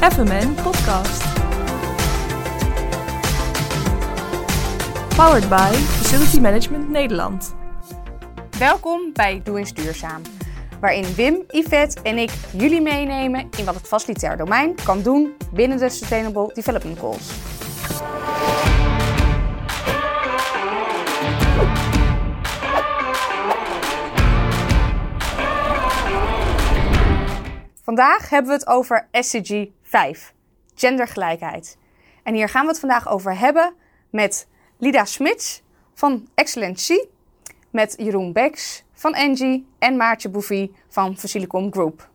FMN Podcast. Powered by Facility Management Nederland. Welkom bij Doe eens Duurzaam, waarin Wim, Yvette en ik jullie meenemen in wat het facilitair domein kan doen binnen de Sustainable Development Goals. Vandaag hebben we het over SDG 5, gendergelijkheid. En hier gaan we het vandaag over hebben met Lida Smits van Excellency, met Jeroen Beks van Engie en Maartje Bouffy van Facilicom Group.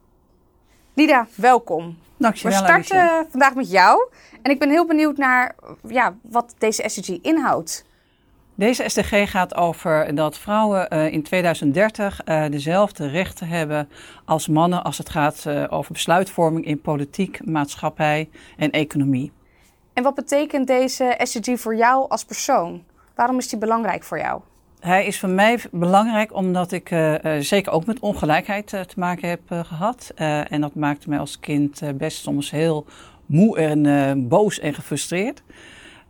Lida, welkom. Dankjewel. We starten vandaag met jou en ik ben heel benieuwd naar ja, wat deze SDG inhoudt. Deze SDG gaat over dat vrouwen uh, in 2030 uh, dezelfde rechten hebben als mannen als het gaat uh, over besluitvorming in politiek, maatschappij en economie. En wat betekent deze SDG voor jou als persoon? Waarom is die belangrijk voor jou? Hij is voor mij belangrijk omdat ik zeker ook met ongelijkheid te maken heb gehad. en dat maakte mij als kind best soms heel moe en boos en gefrustreerd.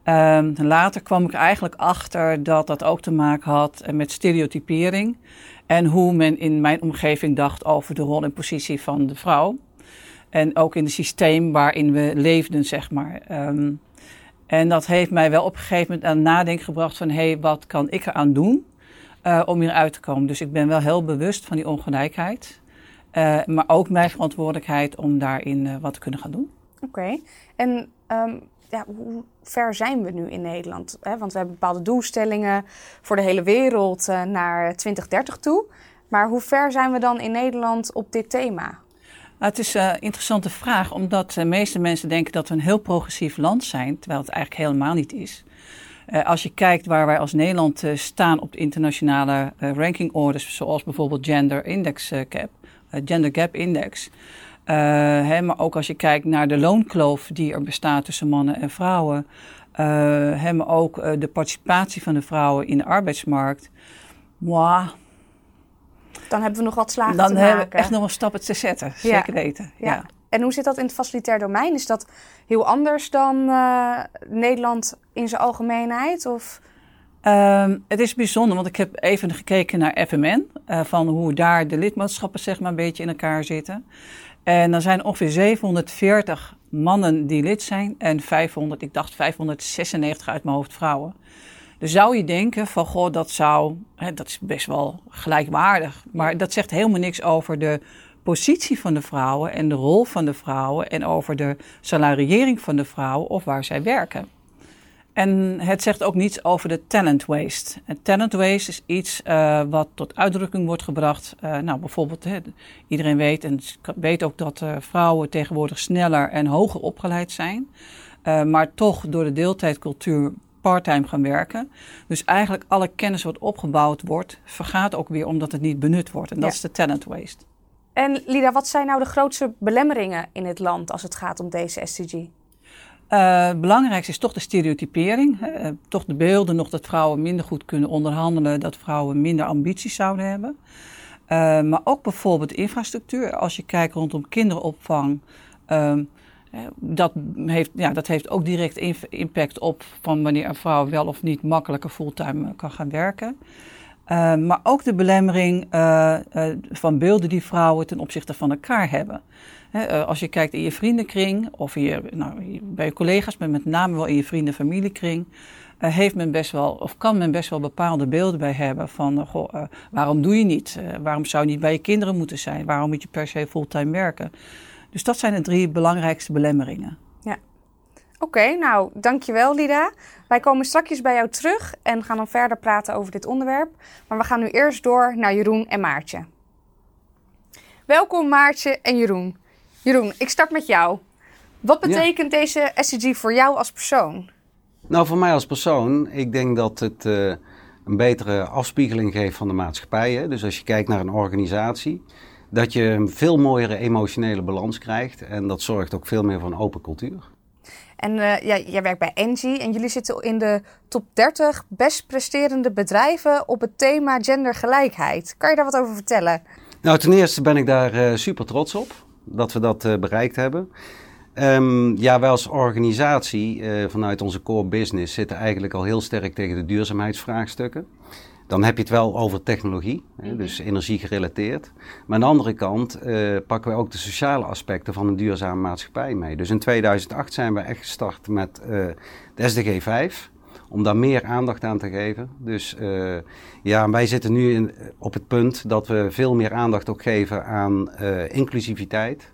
Um, later kwam ik eigenlijk achter dat dat ook te maken had met stereotypering. En hoe men in mijn omgeving dacht over de rol en positie van de vrouw. En ook in het systeem waarin we leefden, zeg maar. Um, en dat heeft mij wel op een gegeven moment aan nadenken gebracht van... hé, hey, wat kan ik eraan doen uh, om hieruit te komen? Dus ik ben wel heel bewust van die ongelijkheid. Uh, maar ook mijn verantwoordelijkheid om daarin wat te kunnen gaan doen. Oké. En um, hoe ver zijn we nu in Nederland? Want we hebben bepaalde doelstellingen voor de hele wereld uh, naar 2030 toe. Maar hoe ver zijn we dan in Nederland op dit thema? Nou, het is een uh, interessante vraag, omdat de meeste mensen denken dat we een heel progressief land zijn, terwijl het eigenlijk helemaal niet is. Uh, als je kijkt waar wij als Nederland staan op de internationale rankingorders, zoals bijvoorbeeld Gender Index Cap, Gender Gap Index, hè, maar ook als je kijkt naar de loonkloof die er bestaat tussen mannen en vrouwen. Hè, maar ook uh, de participatie van de vrouwen in de arbeidsmarkt. Wow. Dan hebben we nog wat slagen Dan te maken. hebben we echt nog een stappen te zetten, zeker ja. weten. Ja. Ja. En hoe zit dat in het facilitair domein? Is dat heel anders dan Nederland in zijn algemeenheid? Of... Um, het is bijzonder, want ik heb even gekeken naar FMN, van hoe daar de lidmaatschappen zeg maar een beetje in elkaar zitten. En er zijn ongeveer 740 mannen die lid zijn en 500, ik dacht 596 uit mijn hoofd vrouwen. Dus zou je denken van, goh, dat zou, hè, dat is best wel gelijkwaardig. Maar dat zegt helemaal niks over de positie van de vrouwen en de rol van de vrouwen en over de salariering van de vrouwen of waar zij werken. En het zegt ook niets over de talent waste. En talent waste is iets uh, wat tot uitdrukking wordt gebracht. Uh, nou, bijvoorbeeld, hè, iedereen weet en weet ook dat uh, vrouwen tegenwoordig sneller en hoger opgeleid zijn. maar toch door de deeltijdcultuur parttime gaan werken. Dus eigenlijk alle kennis wat opgebouwd wordt, vergaat ook weer omdat het niet benut wordt. En dat Ja. is de talent waste. En Lida, wat zijn nou de grootste belemmeringen in het land als het gaat om deze SDG? Het belangrijkste is toch de stereotypering. Uh, toch de beelden nog dat vrouwen minder goed kunnen onderhandelen, dat vrouwen minder ambities zouden hebben. Uh, maar ook bijvoorbeeld infrastructuur. Als je kijkt rondom kinderopvang, dat, heeft, ja, dat heeft ook direct impact op van wanneer een vrouw wel of niet makkelijker fulltime kan gaan werken. Uh, maar ook de belemmering uh, uh, van beelden die vrouwen ten opzichte van elkaar hebben. He, als je kijkt in je vriendenkring of je, nou, bij je collega's, maar met name wel in je vrienden- en familiekring, heeft men best wel, of kan men best wel bepaalde beelden bij hebben van goh, waarom doe je niet? waarom zou je niet bij je kinderen moeten zijn? Waarom moet je per se fulltime werken? Dus dat zijn de drie belangrijkste belemmeringen. Oké, okay, nou dankjewel Lida. Wij komen straks bij jou terug en gaan dan verder praten over dit onderwerp. Maar we gaan nu eerst door naar Jeroen en Maartje. Welkom Maartje en Jeroen. Jeroen, ik start met jou. Wat betekent ja. deze SDG voor jou als persoon? Nou, voor mij als persoon, ik denk dat het uh, een betere afspiegeling geeft van de maatschappij. Hè? Dus als je kijkt naar een organisatie, dat je een veel mooiere emotionele balans krijgt. En dat zorgt ook veel meer voor een open cultuur. En uh, ja, jij werkt bij Engie en jullie zitten in de top 30 best presterende bedrijven op het thema gendergelijkheid. Kan je daar wat over vertellen? Nou, ten eerste ben ik daar uh, super trots op dat we dat uh, bereikt hebben. Ehm, ja, wij als organisatie eh, vanuit onze core business zitten eigenlijk al heel sterk tegen de duurzaamheidsvraagstukken. Dan heb je het wel over technologie, hè, dus energie gerelateerd. Maar aan de andere kant eh, pakken we ook de sociale aspecten van een duurzame maatschappij mee. Dus in 2008 zijn we echt gestart met eh, de SDG 5 om daar meer aandacht aan te geven. Dus uh, ja, wij zitten nu in, op het punt dat we veel meer aandacht ook geven aan inclusiviteit.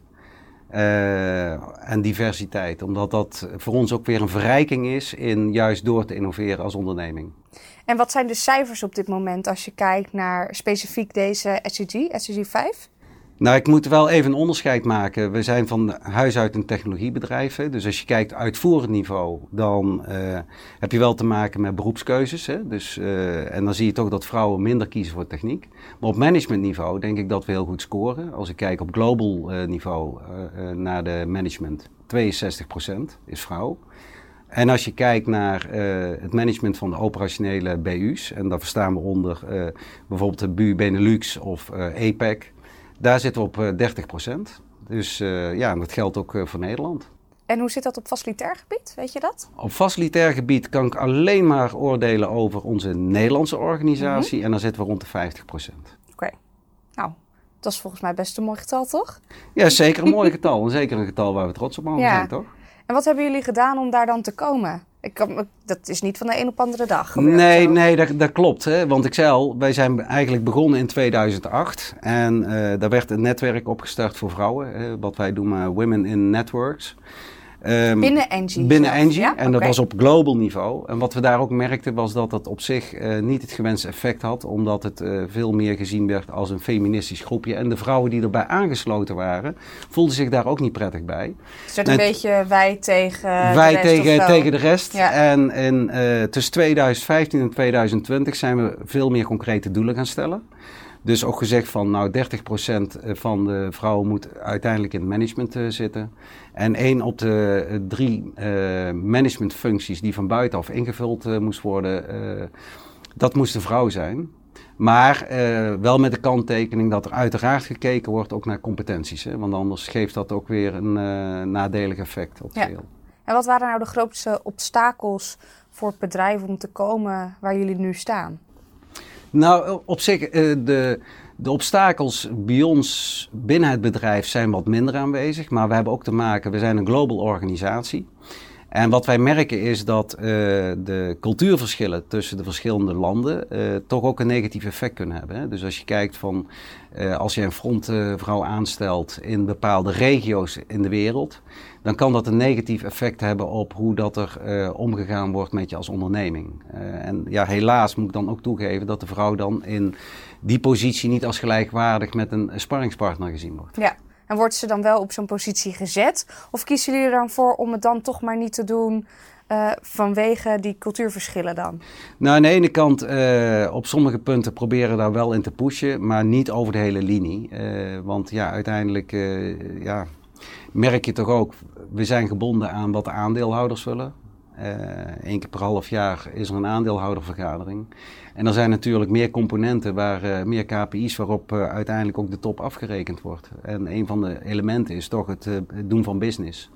Uh, en diversiteit, omdat dat voor ons ook weer een verrijking is in juist door te innoveren als onderneming. En wat zijn de cijfers op dit moment als je kijkt naar specifiek deze SDG, SDG 5? Nou, ik moet wel even een onderscheid maken. We zijn van huis uit een technologiebedrijf. Hè? Dus als je kijkt uitvoerend niveau, dan uh, heb je wel te maken met beroepskeuzes. Hè? Dus, uh, en dan zie je toch dat vrouwen minder kiezen voor techniek. Maar op managementniveau denk ik dat we heel goed scoren. Als ik kijk op global uh, niveau naar de management, 62% is vrouw. En als je kijkt naar het management van de operationele BU's, en daar verstaan we onder bijvoorbeeld de BU Benelux of APEC. Daar zitten we op 30 procent. Dus uh, ja, dat geldt ook uh, voor Nederland. En hoe zit dat op facilitair gebied? Weet je dat? Op facilitair gebied kan ik alleen maar oordelen over onze Nederlandse organisatie. Mm -hmm. En dan zitten we rond de 50 procent. Oké. Okay. Nou, dat is volgens mij best een mooi getal, toch? Ja, zeker een mooi getal. En zeker een getal waar we trots op mogen ja. zijn, toch? En wat hebben jullie gedaan om daar dan te komen? Ik kan, dat is niet van de een op andere dag gebeurd. Nee, nee dat, dat klopt. Hè? Want ik zei al, wij zijn eigenlijk begonnen in 2008. En uh, daar werd een netwerk opgestart voor vrouwen. Hè? Wat wij doen, uh, Women in Networks. Um, binnen Engie? Binnen Engie. Ja? En dat okay. was op global niveau. En wat we daar ook merkten was dat het op zich uh, niet het gewenste effect had. Omdat het uh, veel meer gezien werd als een feministisch groepje. En de vrouwen die erbij aangesloten waren, voelden zich daar ook niet prettig bij. Dus het een beetje wij tegen wij de rest tegen, tegen de rest. Ja. En in, uh, tussen 2015 en 2020 zijn we veel meer concrete doelen gaan stellen. Dus ook gezegd van nou 30% van de vrouwen moet uiteindelijk in het management uh, zitten. En één op de uh, drie uh, managementfuncties die van buitenaf ingevuld moest worden, dat moest de vrouw zijn. Maar wel met de kanttekening dat er uiteraard gekeken wordt ook naar competenties. Hè? Want anders geeft dat ook weer een nadelig effect op ja. En wat waren nou de grootste obstakels voor het bedrijf om te komen waar jullie nu staan? Nou, op zich, de, de obstakels bij ons binnen het bedrijf zijn wat minder aanwezig. Maar we hebben ook te maken, we zijn een global organisatie. En wat wij merken is dat uh, de cultuurverschillen tussen de verschillende landen uh, toch ook een negatief effect kunnen hebben. Hè? Dus als je kijkt van uh, als je een frontvrouw aanstelt in bepaalde regio's in de wereld, dan kan dat een negatief effect hebben op hoe dat er omgegaan wordt met je als onderneming. en ja, helaas moet ik dan ook toegeven dat de vrouw dan in die positie niet als gelijkwaardig met een sparringspartner gezien wordt. Ja. En wordt ze dan wel op zo'n positie gezet? Of kiezen jullie er dan voor om het dan toch maar niet te doen uh, vanwege die cultuurverschillen dan? Nou, aan de ene kant, uh, op sommige punten proberen we daar wel in te pushen, maar niet over de hele linie. Uh, want ja, uiteindelijk ja, merk je toch ook, we zijn gebonden aan wat de aandeelhouders willen. Eén keer per half jaar is er een aandeelhoudervergadering. En er zijn natuurlijk meer componenten, waar, uh, meer KPI's waarop uh, uiteindelijk ook de top afgerekend wordt. En een van de elementen is toch het, het doen van business.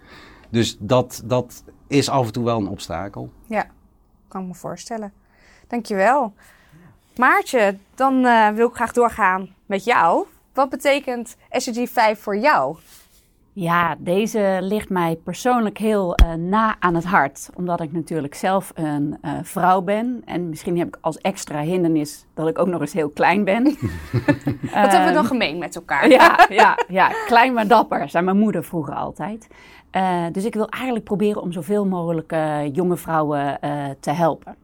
Dus dat, dat is af en toe wel een obstakel. Ja, kan ik me voorstellen. Dankjewel. Maartje, dan wil ik graag doorgaan met jou. Wat betekent SDG 5 voor jou? Ja, deze ligt mij persoonlijk heel uh, na aan het hart. Omdat ik natuurlijk zelf een uh, vrouw ben. En misschien heb ik als extra hindernis dat ik ook nog eens heel klein ben. Wat um, hebben we dan gemeen met elkaar? ja, ja, ja, klein maar dapper, zei mijn moeder vroeger altijd. Uh, dus ik wil eigenlijk proberen om zoveel mogelijk jonge vrouwen te helpen.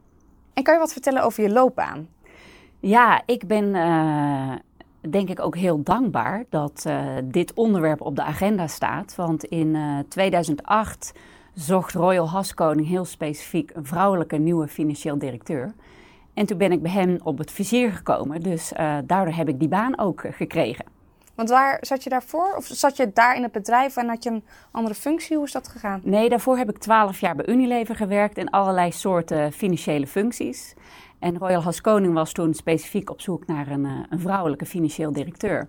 En kan je wat vertellen over je loopbaan? Ja, ik ben denk ik ook heel dankbaar dat uh, dit onderwerp op de agenda staat. Want in uh, 2008 zocht Royal Haskoning heel specifiek een vrouwelijke nieuwe financieel directeur. En toen ben ik bij hen op het vizier gekomen. Dus uh, daardoor heb ik die baan ook gekregen. Want waar zat je daarvoor? Of zat je daar in het bedrijf en had je een andere functie? Hoe is dat gegaan? Nee, daarvoor heb ik twaalf jaar bij Unilever gewerkt in allerlei soorten financiële functies. En Royal Haskoning was toen specifiek op zoek naar een, eh, een vrouwelijke financieel directeur.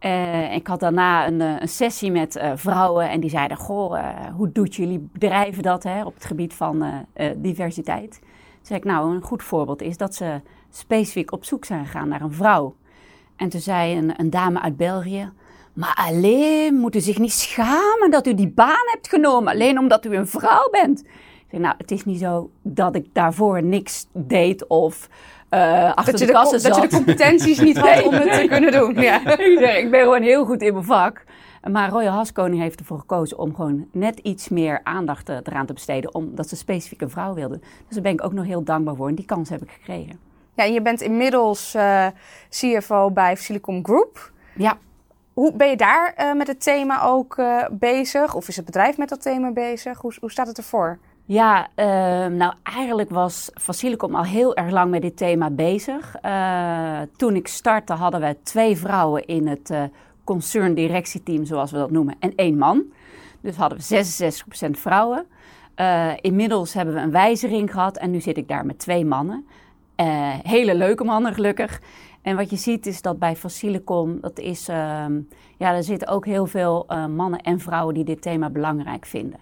Uh, ik had daarna een, een sessie met vrouwen en die zeiden: Goh, hoe doet jullie bedrijven dat hè, op het gebied van diversiteit? Toen zei ik: Nou, een goed voorbeeld is dat ze specifiek op zoek zijn gegaan naar een vrouw. En toen zei een, een dame uit België: Maar alleen moet u zich niet schamen dat u die baan hebt genomen, alleen omdat u een vrouw bent. Nou, het is niet zo dat ik daarvoor niks deed of uh, achter dat de, de kassen Dat je de competenties niet had om het te kunnen doen. Ja. ik, zeg, ik ben gewoon heel goed in mijn vak. Maar Royal Haskoning heeft ervoor gekozen om gewoon net iets meer aandacht eh, eraan te besteden. Omdat ze specifiek een vrouw wilden. Dus daar ben ik ook nog heel dankbaar voor. En die kans heb ik gekregen. Ja, en je bent inmiddels uh, CFO bij Silicon Group. Ja. Hoe ben je daar uh, met het thema ook bezig? Of is het bedrijf met dat thema bezig? Hoe, hoe staat het ervoor? Ja, uh, nou eigenlijk was Facilicom al heel erg lang met dit thema bezig. Uh, toen ik startte hadden we twee vrouwen in het uh, concern directieteam, zoals we dat noemen, en één man. Dus hadden we 66% vrouwen. inmiddels hebben we een wijziging gehad en nu zit ik daar met twee mannen. hele leuke mannen gelukkig. En wat je ziet is dat bij Facilicom, dat is, ja, er zitten ook heel veel mannen en vrouwen die dit thema belangrijk vinden.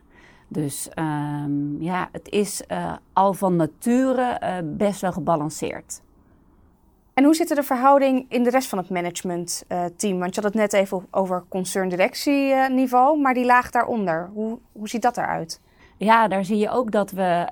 Dus um, ja, het is uh, al van nature uh, best wel gebalanceerd. En hoe zit de verhouding in de rest van het managementteam? Uh, Want je had het net even over concerndirectieniveau, maar die laag daaronder. Hoe, hoe ziet dat eruit? Ja, daar zie je ook dat we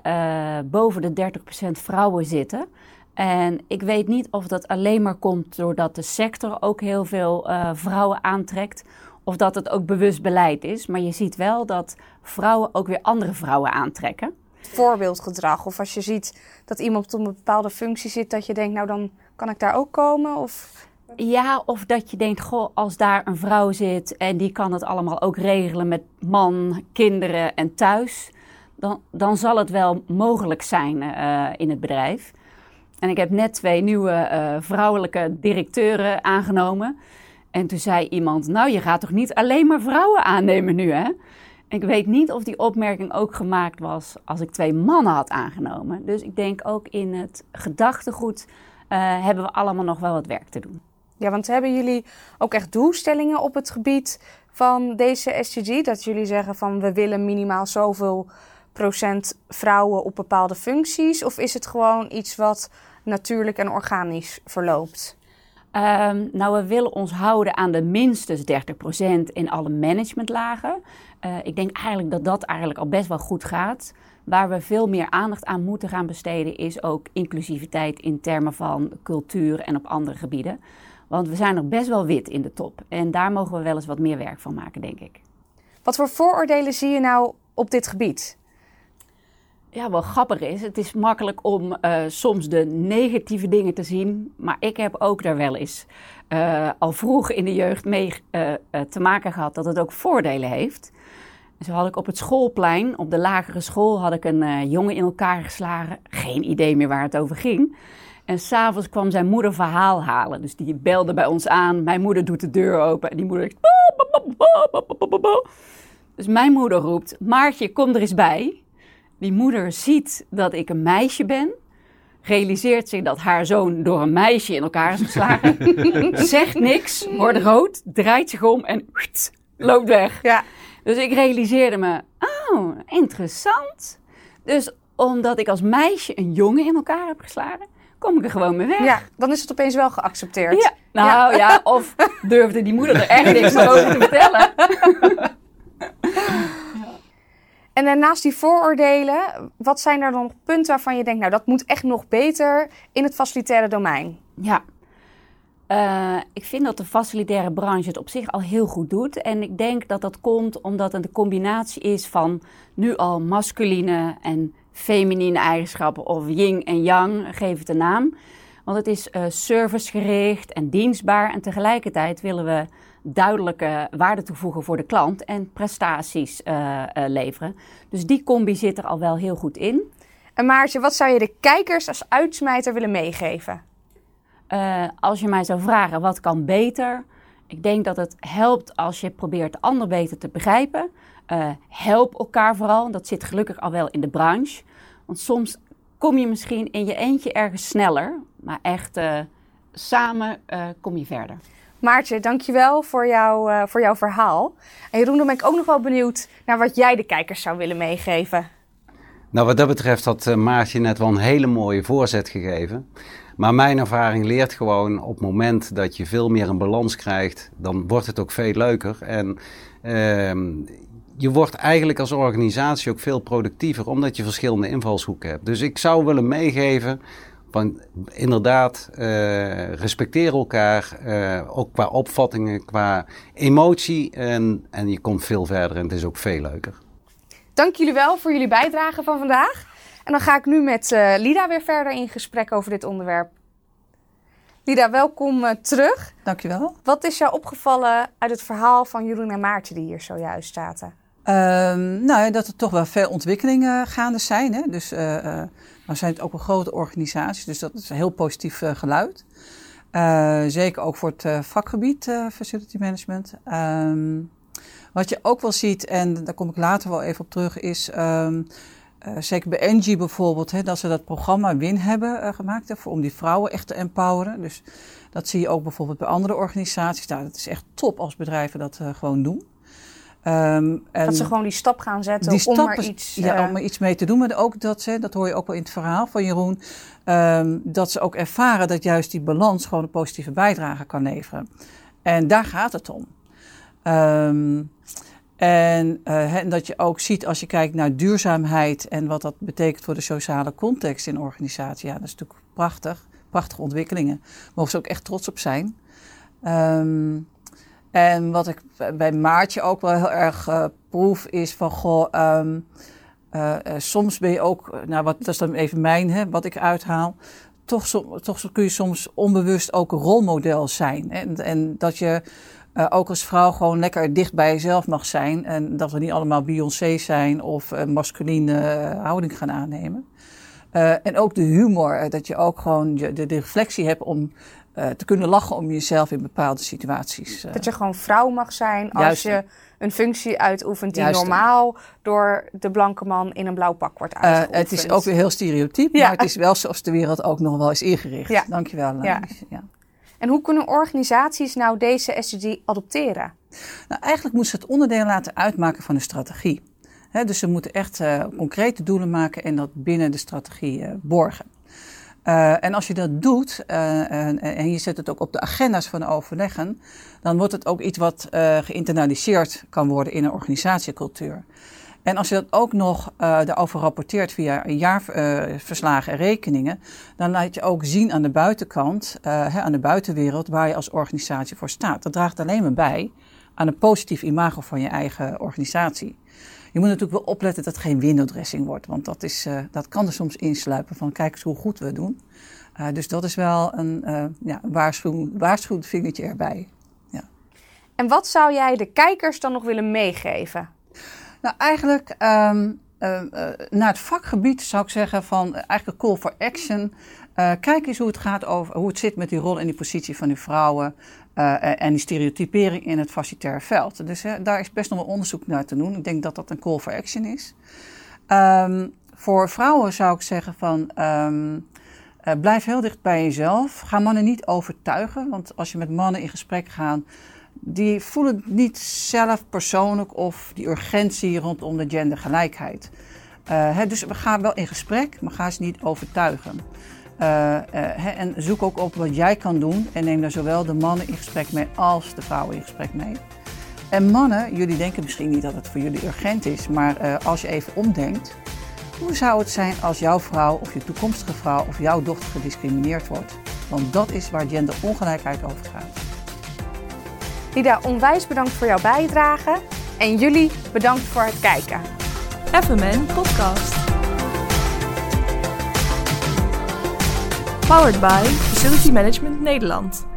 boven de 30% vrouwen zitten. En ik weet niet of dat alleen maar komt doordat de sector ook heel veel vrouwen aantrekt of dat het ook bewust beleid is. Maar je ziet wel dat vrouwen ook weer andere vrouwen aantrekken. Voorbeeldgedrag. Of als je ziet dat iemand op een bepaalde functie zit, dat je denkt, nou dan kan ik daar ook komen? Of... Ja, of dat je denkt, goh, als daar een vrouw zit en die kan het allemaal ook regelen met man, kinderen en thuis, dan, dan zal het wel mogelijk zijn uh, in het bedrijf. En ik heb net twee nieuwe uh, vrouwelijke directeuren aangenomen. En toen zei iemand, nou je gaat toch niet alleen maar vrouwen aannemen nu hè? Ik weet niet of die opmerking ook gemaakt was als ik twee mannen had aangenomen. Dus ik denk ook in het gedachtegoed uh, hebben we allemaal nog wel wat werk te doen. Ja, want hebben jullie ook echt doelstellingen op het gebied van deze SDG? Dat jullie zeggen van we willen minimaal zoveel procent vrouwen op bepaalde functies? Of is het gewoon iets wat natuurlijk en organisch verloopt? Um, nou, we willen ons houden aan de minstens 30% in alle managementlagen. Uh, ik denk eigenlijk dat dat eigenlijk al best wel goed gaat. Waar we veel meer aandacht aan moeten gaan besteden is ook inclusiviteit in termen van cultuur en op andere gebieden. Want we zijn nog best wel wit in de top. En daar mogen we wel eens wat meer werk van maken, denk ik. Wat voor vooroordelen zie je nou op dit gebied? Ja, wel grappig is. Het is makkelijk om uh, soms de negatieve dingen te zien. Maar ik heb ook daar wel eens uh, al vroeg in de jeugd mee uh, te maken gehad dat het ook voordelen heeft. Zo had ik op het schoolplein, op de lagere school, had ik een jongen in elkaar geslagen. Geen idee meer waar het over ging. En s'avonds kwam zijn moeder verhaal halen. Dus die belde bij ons aan. Mijn moeder doet de deur open. En die moeder Dus mijn moeder roept, Maartje, kom er eens bij. Die moeder ziet dat ik een meisje ben, realiseert zich dat haar zoon door een meisje in elkaar is geslagen, zegt niks, wordt rood, draait zich om en loopt weg. Ja. Dus ik realiseerde me, oh, interessant. Dus omdat ik als meisje een jongen in elkaar heb geslagen, kom ik er gewoon mee weg. Ja, dan is het opeens wel geaccepteerd. Ja, nou ja, ja of durfde die moeder er echt niks over te vertellen. En daarnaast die vooroordelen, wat zijn er dan punten waarvan je denkt, nou dat moet echt nog beter in het facilitaire domein? Ja, uh, ik vind dat de facilitaire branche het op zich al heel goed doet. En ik denk dat dat komt omdat het een combinatie is van nu al masculine en feminine eigenschappen, of yin en yang, geef het een naam. Want het is uh, servicegericht en dienstbaar en tegelijkertijd willen we duidelijke waarde toevoegen voor de klant en prestaties uh, uh, leveren. Dus die combi zit er al wel heel goed in. En Maartje, wat zou je de kijkers als uitsmijter willen meegeven? Uh, als je mij zou vragen wat kan beter, ik denk dat het helpt als je probeert de ander beter te begrijpen. help elkaar vooral, dat zit gelukkig al wel in de branche. Want soms kom je misschien in je eentje ergens sneller, maar echt samen kom je verder. Maartje, dankjewel voor, jou, uh, voor jouw verhaal. En Jeroen, dan ben ik ook nog wel benieuwd naar wat jij de kijkers zou willen meegeven. Nou, wat dat betreft had uh, Maartje net wel een hele mooie voorzet gegeven. Maar mijn ervaring leert gewoon op het moment dat je veel meer een balans krijgt, dan wordt het ook veel leuker. En uh, je wordt eigenlijk als organisatie ook veel productiever, omdat je verschillende invalshoeken hebt. Dus ik zou willen meegeven, van inderdaad, uh, respecteer elkaar, uh, ook qua opvattingen, qua emotie. En, en je komt veel verder en het is ook veel leuker. Dank jullie wel voor jullie bijdrage van vandaag. En dan ga ik nu met uh, Lida weer verder in gesprek over dit onderwerp. Lida, welkom uh, terug. Dankjewel. Wat is jou opgevallen uit het verhaal van Jeroen en Maartje die hier zojuist zaten? Um, nou ja, dat er toch wel veel ontwikkelingen gaande zijn. Hè? Dus uh, nou zijn het ook wel grote organisaties, dus dat is een heel positief geluid. zeker ook voor het vakgebied facility management. Um, wat je ook wel ziet, en daar kom ik later wel even op terug, is uh, zeker bij Engie bijvoorbeeld, hè, dat ze dat programma WIN hebben gemaakt voor, om die vrouwen echt te empoweren. Dus dat zie je ook bijvoorbeeld bij andere organisaties. Nou, dat is echt top als bedrijven dat gewoon doen. Um, en dat ze gewoon die stap gaan zetten die om er iets... Ja, om er iets mee te doen. Maar ook dat ze, dat hoor je ook wel in het verhaal van Jeroen, um, dat ze ook ervaren dat juist die balans gewoon een positieve bijdrage kan leveren. En daar gaat het om. Um, en, uh, en, dat je ook ziet als je kijkt naar duurzaamheid en wat dat betekent voor de sociale context in organisatie. Ja, dat is natuurlijk prachtig. Prachtige ontwikkelingen. Mogen ze ook echt trots op zijn. Um, en wat ik bij Maartje ook wel heel erg uh, proef is van goh. Um, uh, soms ben je ook, nou wat, dat is dan even mijn, hè, wat ik uithaal. Toch, toch kun je soms onbewust ook een rolmodel zijn. En, en dat je ook als vrouw gewoon lekker dicht bij jezelf mag zijn. En dat we niet allemaal Beyoncé zijn of een masculine houding gaan aannemen. Uh, en ook de humor, dat je ook gewoon de, de reflectie hebt om te kunnen lachen om jezelf in bepaalde situaties. dat je gewoon vrouw mag zijn als je een functie uitoefent die normaal door de blanke man in een blauw pak wordt uitgeoefend. het is ook weer heel stereotyp, ja. maar het is wel zoals de wereld ook nog wel is ingericht. Ja. Dankjewel. Ja. ja. En hoe kunnen organisaties nou deze SDG adopteren? Nou, eigenlijk moeten ze het onderdeel laten uitmaken van de strategie. Dus ze moeten echt uh, concrete doelen maken en dat binnen de strategie uh, borgen. Uh, en als je dat doet en, en, je zet het ook op de agenda's van overleggen, dan wordt het ook iets wat geïnternaliseerd kan worden in een organisatiecultuur. En als je dat ook nog daarover rapporteert via jaarverslagen en rekeningen, dan laat je ook zien aan de buitenkant, aan de buitenwereld, waar je als organisatie voor staat. Dat draagt alleen maar bij aan een positief imago van je eigen organisatie. Je moet natuurlijk wel opletten dat het geen windowdressing wordt, want dat, is, dat kan er soms insluipen van kijk eens hoe goed we het doen. dus dat is wel een ja, waarschuwend vingertje erbij. Ja. En wat zou jij de kijkers dan nog willen meegeven? Nou, eigenlijk um, uh, naar het vakgebied zou ik zeggen van uh, eigenlijk een call for action. kijk eens hoe het gaat over hoe het zit met die rol en die positie van die vrouwen en die stereotypering in het facilitaire veld. Dus daar is best nog wel onderzoek naar te doen. Ik denk dat dat een call for action is. Um, voor vrouwen zou ik zeggen van um, blijf heel dicht bij jezelf. Ga mannen niet overtuigen, want als je met mannen in gesprek gaat die voelen niet zelf persoonlijk of die urgentie rondom de gendergelijkheid. Uh, dus we gaan wel in gesprek, maar ga ze niet overtuigen. Uh, uh, en zoek ook op wat jij kan doen en neem daar zowel de mannen in gesprek mee als de vrouwen in gesprek mee. En mannen, jullie denken misschien niet dat het voor jullie urgent is, maar als je even omdenkt, hoe zou het zijn als jouw vrouw of je toekomstige vrouw of jouw dochter gediscrimineerd wordt? Want dat is waar genderongelijkheid over gaat. Lida, onwijs bedankt voor jouw bijdrage. En jullie bedankt voor het kijken. FMN Podcast. Powered by Facility Management Nederland.